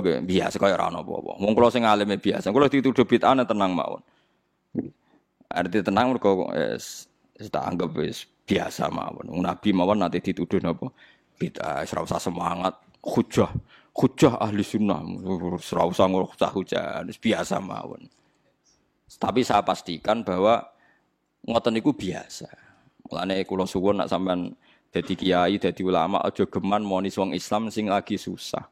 kula biasa kaya ora ono apa-apa. Wong kula sing alime biasa. Kula dituduh bid'ah tenang mawon. Arti tenang mergo wis tak anggap wis biasa mawon. Nabi mawon nanti dituduh napa bid'ah, ora usah semangat, hujah, hujah ahli sunnah, ora usah ngurus hujah, biasa mawon. Tapi saya pastikan bahwa ngoten niku biasa. Mulane kula suwun nak sampean dadi kiai, dadi ulama aja geman moni wong Islam sing lagi susah.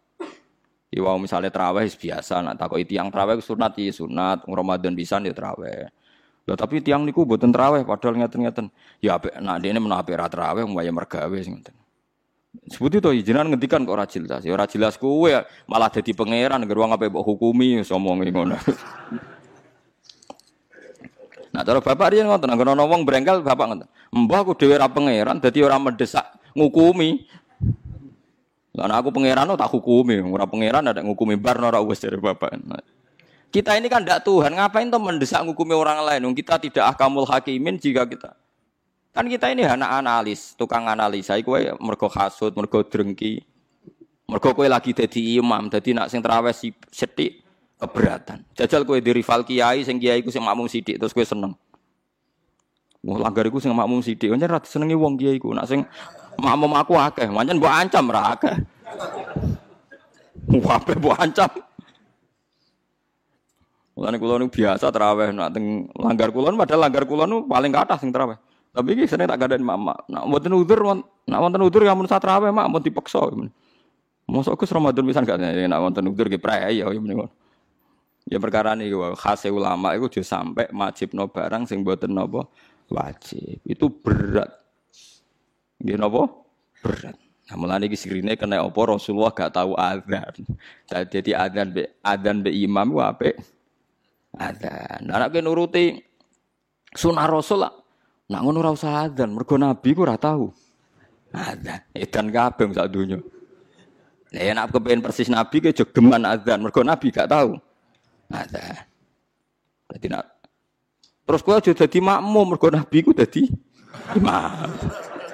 Iwa misalnya terawih biasa, nak takoki tiang terawih sunat ya sunat, Ramadan bisa ya terawih. Lah tapi tiang niku buatan terawih padahal ngeten-ngeten. Ya apik nak dene menawa apik ra terawih mbaya mergawe sing ngeten. Sebut itu izinan ngentikan kok ora jelas. Ya ora jelas kowe malah dadi pangeran geruang apa mbok hukumi somongi ngono. Nah, cara bapak dia ngotot, nggak ngomong berengkel bapak ngotot. Mbah aku dewi ra pangeran, jadi orang mendesak ngukumi. Lah aku pangeran tak hukumi, ora pangeran ada ngukumi bar ora wis dari bapak. Nah, kita ini kan tidak Tuhan, ngapain tuh mendesak ngukumi orang lain? Kita tidak akamul hakimin jika kita kan kita ini anak analis, tukang analisa. Iku mergo hasud, mergo drengki, mergo kue lagi jadi imam, jadi nak sing terawih setik keberatan. Jajal kue di rival kiai, sing kiai ku sing makmum sidik, terus kue seneng. Wah langgar iku sing makmum sidik, pancen ra senengi wong kiai ku, nak sing makmum aku akeh, pancen mbok ancam ra akeh. Wah, mbok ancam. Mulane kula nu biasa terawih nak teng langgar kula padahal langgar kula nu paling atas sing terawih. Tapi iki sene tak gadain mama. Nak wonten udzur, nak wonten udzur ya mun terawih mak mun dipaksa. Mosok Gus Ramadan pisan gak nak wonten udzur ki prei ya mending. Ya perkara ini khas ulama itu juga sampai wajib no barang sing buatan nopo wajib. Itu berat. Dia nopo berat. Nah, mulane sirine kena apa Rasulullah gak tahu adzan. Jadi adzan be adzan be imam ku apik adzan. Nah, nek nuruti sunah Rasul lah. Nak ngono ora usah mergo nabi ku ora tahu. Adzan, edan kabeh sak donya. Lah ya nak kepen persis nabi ke jogeman adzan, mergo nabi gak tahu. Adzan. Dadi nak Terus aja dadi makmum mergo nabi ku dadi imam.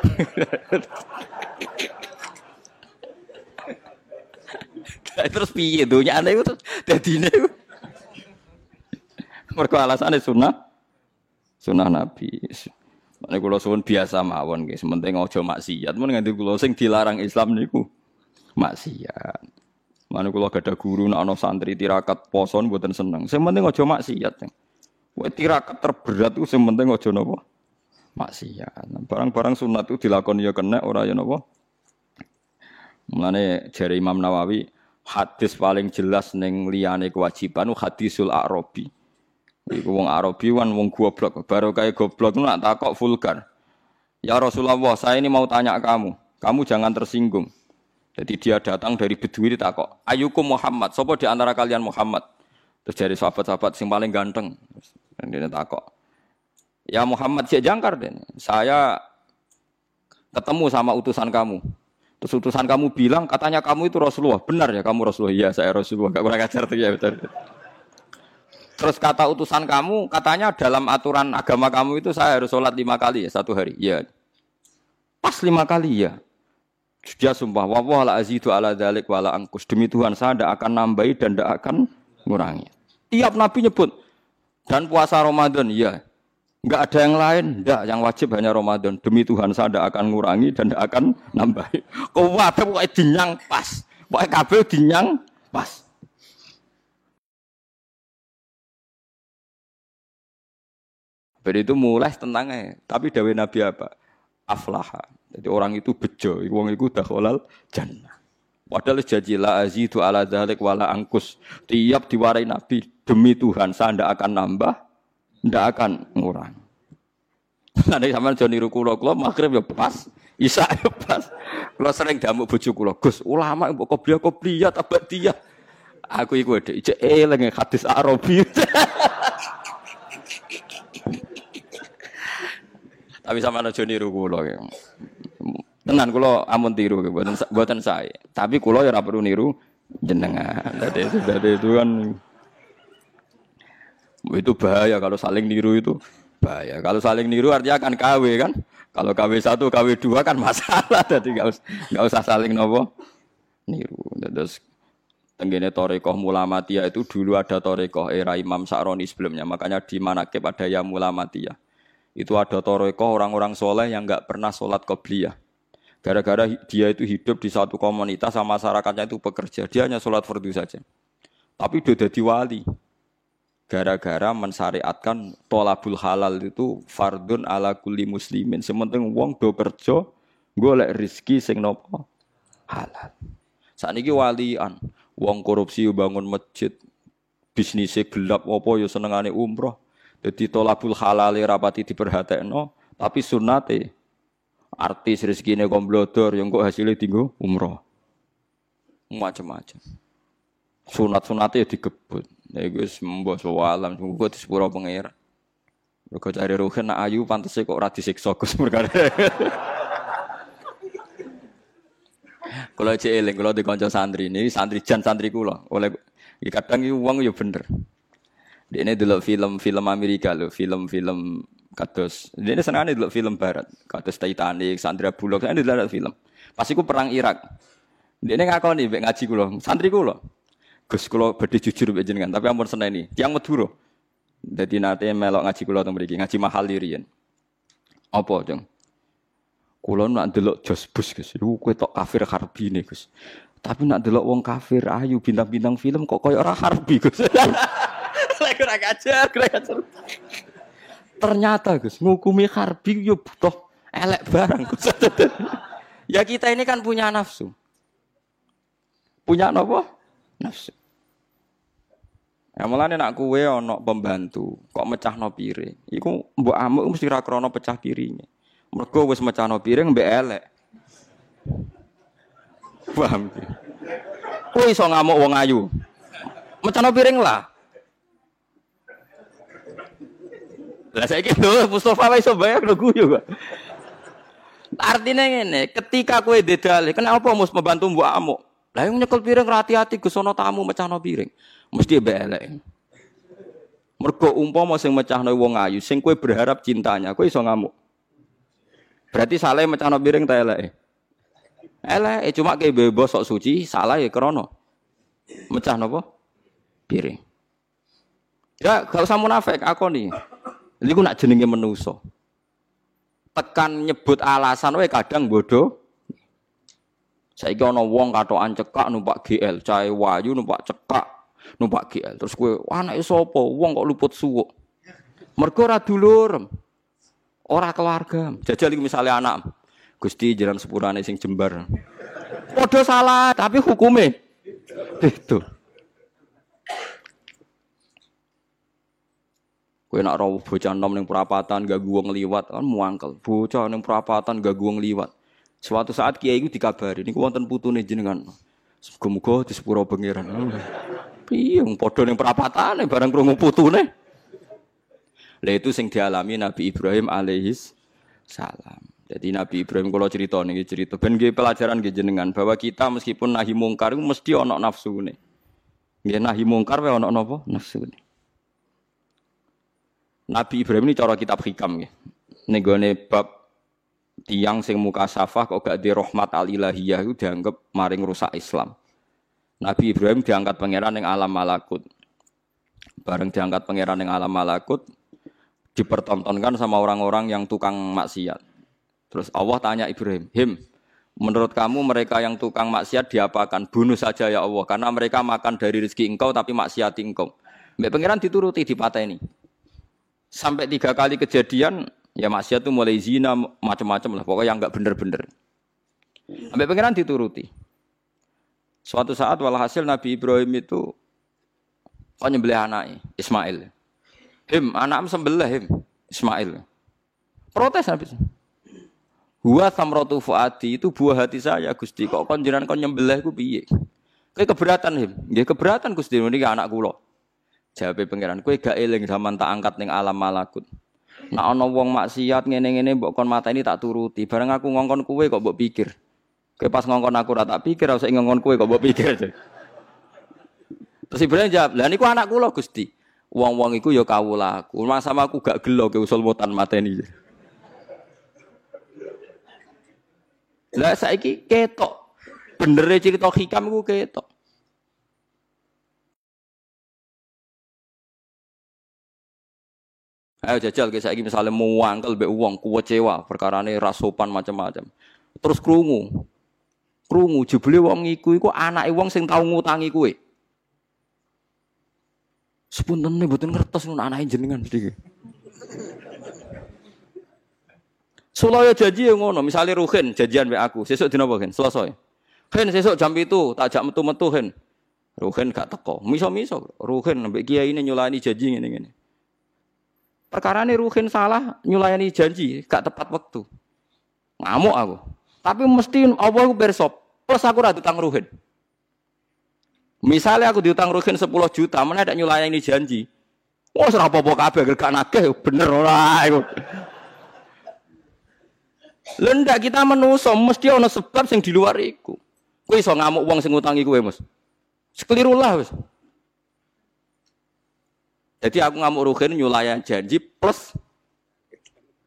terus piye donya ana iku dadine mergo alasane sunah sunah nabi Nek kula suwun biasa mawon nggih, sementing aja maksiat. Mun nganti kula sing dilarang Islam niku maksiat. Mana kula gada guru nek ana santri tirakat poso mboten seneng. Sing penting aja maksiat. Kowe tirakat terberat ku sing penting aja napa? Maksiat. Barang-barang sunat itu dilakoni ya kena ora ya napa? Mulane jari Imam Nawawi hadis paling jelas ning liyane kewajiban hadisul Arabi. Iku wong Arabi wan wong goblok, baru kayak goblok nak takok vulgar. Ya Rasulullah, saya ini mau tanya kamu. Kamu jangan tersinggung. Jadi dia datang dari Bedui takok, "Ayukum Muhammad, sapa di antara kalian Muhammad?" Terus dari sahabat-sahabat yang paling ganteng. Dan dia takok, "Ya Muhammad, si jangkar den. Saya ketemu sama utusan kamu. Terus utusan kamu bilang katanya kamu itu Rasulullah. Benar ya kamu Rasulullah? Iya, saya Rasulullah. Gak kurang ajar tuh ya betul. Terus kata utusan kamu, katanya dalam aturan agama kamu itu saya harus sholat lima kali ya satu hari. Ya. Pas lima kali ya. Dia sumpah, wawah la azidu ala dalik wala angkus. Demi Tuhan saya tidak akan nambahi dan tidak akan ngurangi. Tiap Nabi nyebut. Dan puasa Ramadan, ya. Enggak ada yang lain, enggak. Yang wajib hanya Ramadan. Demi Tuhan saya tidak akan ngurangi dan tidak akan nambahi. Kau wadah pokoknya dinyang pas. Pokoknya kabel dinyang pas. Berarti itu mulai tentangnya. Tapi dawe Nabi apa? Aflaha. Jadi orang itu bejo, wong itu dakhalal jannah. Padahal janji la azidu ala dzalik wala angkus. Tiap diwarai Nabi demi Tuhan saya ndak akan nambah, ndak akan ngurang. Nanti sama Joni Rukulo kulo maghrib ya pas, Isa ya pas. Kulo sering damu bojo kulo, Gus, ulama mbok kopiah kopiah dia. Aku iku dhek, ijek eling hadis Arabi. Tapi sama aja niru kula ya. Tenan kula amun tiru mboten mboten saya. Tapi kula ya perlu niru jenengan. Dadi itu dadi itu kan itu bahaya kalau saling niru itu bahaya. Kalau saling niru artinya akan KW kan. Kalau KW satu, KW dua kan masalah. Jadi nggak usah usah saling nopo niru. Terus Tenggene Torekoh Mulamatia itu dulu ada Torekoh era Imam Sa'roni sebelumnya. Makanya di Manakib ada ya Mulamatia. Itu ada Torekoh orang-orang soleh yang nggak pernah sholat qobliyah. Gara-gara dia itu hidup di satu komunitas sama masyarakatnya itu bekerja. Dia hanya sholat fardu saja. Tapi udah jadi wali. Gara-gara mensyariatkan tolabul halal itu fardun ala kulli muslimin. Sementing wong do kerja, golek rizki sing nopo halal. Saat ini walian, Wong korupsi bangun masjid, bisnisnya gelap apa ya senengane umroh. Jadi tolabul halal rapati diperhatekno, tapi sunate artis rezekine komblodor yang kok hasilnya tinggu umroh. Macam-macam. Sunat-sunate ya digebut. Ya guys mbok alam, gue di sepuro pengira. Mergo cari ruhen nak ayu pantese kok ora disiksa Gus perkara. Kalau cek eling, kalau di konco santri ini santri jan santri kula. Oleh kadang itu uang ya bener. Dia ini dulu film-film Amerika loh, film-film kados. Dia ini senang dulu film Barat, kados Titanic, Sandra Bullock, ini dulu film. Pas iku perang Irak. Dia ini nih, ngaji kulo, santri kulo. Gus kulo berdiri jujur mbek jenengan, tapi ampun seneng ini, tiang Madura. Jadi nanti melok ngaji kulo teng mriki, ngaji mahal dirian. Apa, Jeng? Kulo nak delok jos bus Gus. Iku kowe tok kafir harbi nih Gus. Tapi nak delok wong kafir ayu bintang-bintang film kok koyo ora harbi Gus. Lek ora kajar, ora kajar. Ternyata Gus ngukumi harbi yo butuh elek barang Gus. ya kita ini kan punya nafsu. Punya apa? Nafsu. Ya mulane nak kue ono pembantu, kok mecah no piring. Iku mbok amuk mesti ra krana pecah piringnya. Mergo wis mecano piring mbek elek. Paham? Kowe iso ngamuk wong ayu. Mecano piring lah. Lah saiki lho Mustofa wis iso bayar lho guyu kok. Artinya ngene, ketika kowe dedale, kenapa mus membantu mbok amuk? Lah yang nyekel piring hati-hati Gus ana tamu mecano piring. Mesti mbek elek. Mergo umpama sing mecahno wong ayu, sing kowe berharap cintanya, kowe iso ngamuk. Berarti salah mecano piring ta elek. Elek cuma kayak bebas sok suci, salah ya krono. Mecah nopo? Piring. Ya kalau usah munafik aku nih. Ini aku nak jenenge menuso. Tekan nyebut alasan wae kadang bodoh. Saiki ana wong katokan cekak numpak GL, cahe wayu numpak cekak numpak GL. Terus kowe anake sapa? Wong kok luput suwuk. Mergo ora dulur. Ora keluarga. Jajal misalnya anak. Gusti jalan sepurane sing jembar. Podo salah, tapi hukume itu. Kowe nak rawuh bocah nom ning perapatan gak guwong liwat kan muangkel. Bocah ning perapatan gak guwong liwat. Suatu saat kiai itu dikabari niku wonten putune jenengan. Muga-muga di sepuro pangeran. Iya, padha ning perapatane barang krungu putune. Lah itu sing dialami Nabi Ibrahim alaihis salam. Jadi Nabi Ibrahim kalau cerita nih cerita ben pelajaran nggih jenengan bahwa kita meskipun nahi mungkar mesti ono nafsu nih. Nggih nahi mungkar wae ono napa? Nafsu nih. Nabi Ibrahim ini cara kitab hikam nggih. Ning bab tiang sing muka safah kok gak di rahmat alilahiyah itu dianggap maring rusak Islam. Nabi Ibrahim diangkat pangeran yang alam malakut. Bareng diangkat pangeran yang alam malakut, dipertontonkan sama orang-orang yang tukang maksiat. Terus Allah tanya Ibrahim, Him, menurut kamu mereka yang tukang maksiat diapakan? Bunuh saja ya Allah, karena mereka makan dari rezeki engkau tapi maksiat engkau. Mbak pangeran dituruti di ini. Sampai tiga kali kejadian, ya maksiat itu mulai zina macam-macam lah, pokoknya yang nggak bener-bener. Mbak pangeran dituruti. Suatu saat walhasil Nabi Ibrahim itu kok nyembelih anaknya, Ismail. Him, anak sembelah him, Ismail. Protes habis. Huwa samratu fuadi itu buah hati saya Gusti. Kok kon jenengan kon nyembelih ku piye? Kowe keberatan him. Nggih keberatan Gusti niki anak kula. Jawabe pangeran, kowe gak eling zaman tak angkat ning alam malakut. Nak ana wong maksiat ngene-ngene mbok kon mateni tak turuti. Bareng aku ngongkon kowe kok mbok pikir. Kowe pas ngongkon aku ora tak pikir, ora usah ngongkon kowe kok mbok pikir. Terus Ibrahim jawab, "Lah niku anak kula Gusti." Wong-wong iku ya kawulaku. Mas sama aku gak gelo ke usul mutan mateni. Lah saiki ketok. Bener cerita hikam iku ketok. Ayo jajal kayak saiki misalnya mau wangkel be uang kecewa perkara ini rasopan macam-macam. Terus krungu. Krungu jebule wong iku iku anake wong sing tau ngutangi kowe. Sepunten mboten ngertos ngono anake jenengan mesti. Sulaya janji yang ngono, misalnya Ruhin janjian be aku, sesuk dina apa kan? Selasa. Hen sesuk jam itu tak jak metu-metu hen. Ruhin gak teko. Miso-miso Ruhin mbek kiai ini nyulani janji ngene-ngene. Perkara ini Ruhin salah nyulayani janji, gak tepat waktu. Ngamuk aku. Tapi mesti Allah aku bersop. Plus aku rada utang Ruhin. Misalnya aku diutang Ruhin 10 juta, mana ada nyulayani janji. Oh, serah apa-apa kabeh gak nagih, bener ora iku. Lendak kita menuso mesti ana sebab sing di luar iku. Kowe iso ngamuk wong sing ngutangi kowe, Mas. Sekeliru lah. Jadi aku ngamuk rugen nyulayan janji plus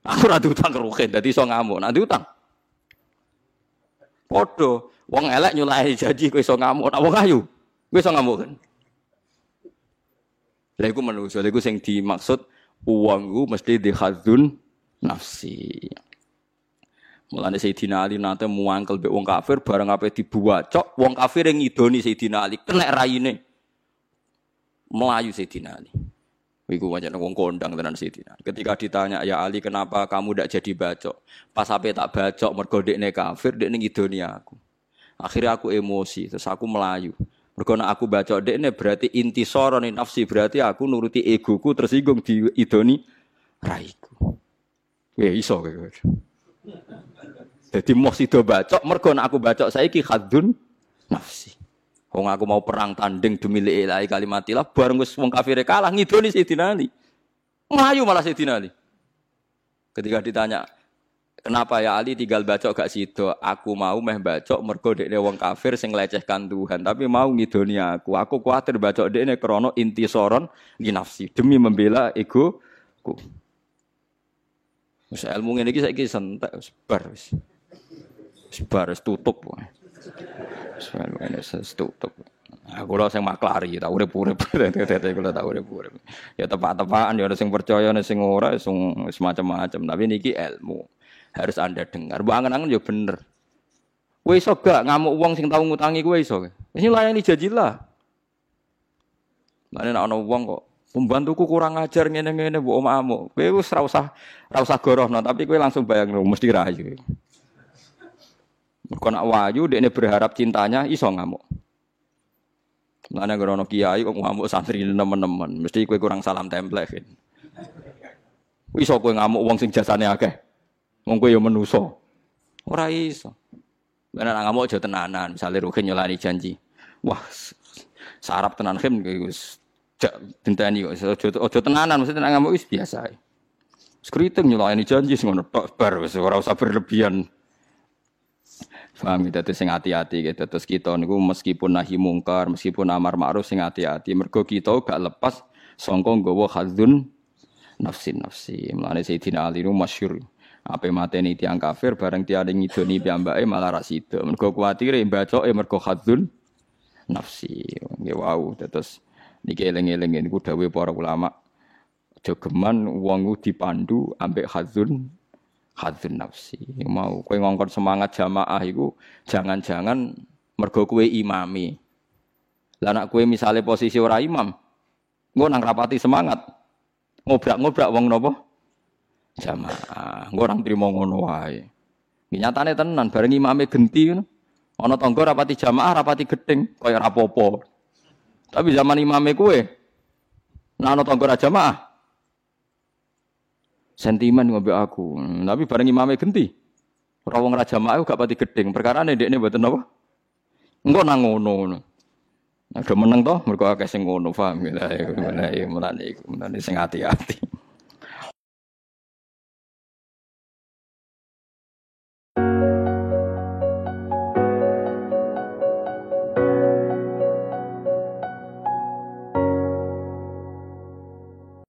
aku ora utang rugen, dadi iso ngamuk. Nanti utang. Podo, wong elek nyulayani janji kowe iso ngamuk, nak wong ayu kowe iso ngamuk kan. Lha iku manusa, lha iku sing dimaksud uangku mesti dihadzun nafsi. Mulane Sayyidina Ali nate muangkel mbek wong kafir bareng ape dibuacok, wong kafir yang ngidoni Sayyidina Ali kena raine. Melayu Sayyidina Ali. Iku wajan wong kondang tenan Sayyidina. Ketika ditanya, "Ya Ali, kenapa kamu tidak jadi bacok?" Pas ape tak bacok mergo dekne kafir, dekne ngidoni aku. Akhirnya aku emosi, terus aku melayu. Mergo aku bacok dekne berarti inti sorone nafsi, berarti aku nuruti egoku tersinggung di idoni raiku. Ya iso gitu. Jadi mau sido bacok, mergo aku bacok saiki khadun nafsi. Wong aku mau perang tanding demi lillahi kalimatilah bareng wis wong kafir kalah ngidoni Sayyidina Ali. Melayu malah Sayyidina Ali. Ketika ditanya, Kenapa ya Ali tinggal bacok gak sido? Aku mau meh bacok mergo dekne wong kafir sing lecehkan Tuhan, tapi mau ngidoni aku. Aku kuatir bacok dekne krana intisoron di nafsi demi membela ego ku. Wis ilmu ngene iki saiki sentek wis bar wis. Wis bar wis tutup. Wis ngene wis tutup. Aku lho sing maklari tak urip-urip tete kula tak urip-urip. Ya tepak-tepakan ya sing percaya ana sing ora sing macam-macam tapi niki ilmu. Harus Anda dengar. Mbok angen-angen ya bener. Kowe iso gak ngamuk wong sing tau ngutangi kowe iso. Wis layani janji lah. Mana ana wong kok Pembantuku kurang ajar ngene-ngene mbok omamu. Kowe wis ora usah ora usah gorohno, tapi kowe langsung bayang mesti rayu. Mergo nak wayu dekne berharap cintanya iso ngamuk. Mana grono kiai kok ngamuk santri nemen-nemen, mesti kowe kurang salam template. Kan. Iso kowe ngamuk wong sing jasane akeh. Wong kowe ya menusa. Ora iso. Bener ngamuk aja tenanan, misale rugen nyolani janji. Wah, sarap tenan khim wis jak dinteni kok aja aja tenanan mesti tenan ngamuk wis biasa. Skriting nyolani janji ngono tok bar wis ora usah berlebihan. Paham gitu, terus sing hati-hati gitu. Terus kita niku meskipun nahi mungkar, meskipun amar ma'ruf sing hati-hati. Mergo kita gak lepas songko nggawa hadzun nafsi nafsi. Mulane Sayyidina Ali niku masyhur. Apa mateni tiang kafir bareng tiada ngidoni piyambake malah ra sida. Mergo kuwatire bacoke mergo hadzun nafsi. Nggih wau terus Niki eling-eling niku dawuh para ulama. Aja geman wong dipandu ambek hadzun hadzun nafsi. Mau kowe ngongkon semangat jamaah iku jangan-jangan mergo kowe imami. Lah nek kowe misale posisi ora imam, engko nang rapati semangat. Ngobrak-ngobrak wong napa? Jamaah. Engko orang trimo ngono wae. Nyatane tenan bareng imame genti ngono. Ana rapati jamaah, rapati gedeng, kaya rapopo. Tapi zaman imame kue, nah ana tangga jamaah. Sentimen ngombe aku. Tapi bareng imame genti. Ora wong ra jamaah gak pati gedeng. Perkara ndekne mboten napa? Engko nang ngono. Ada meneng toh mergo akeh sing ngono, paham ya. Mulane mulane mulane sing hati-hati.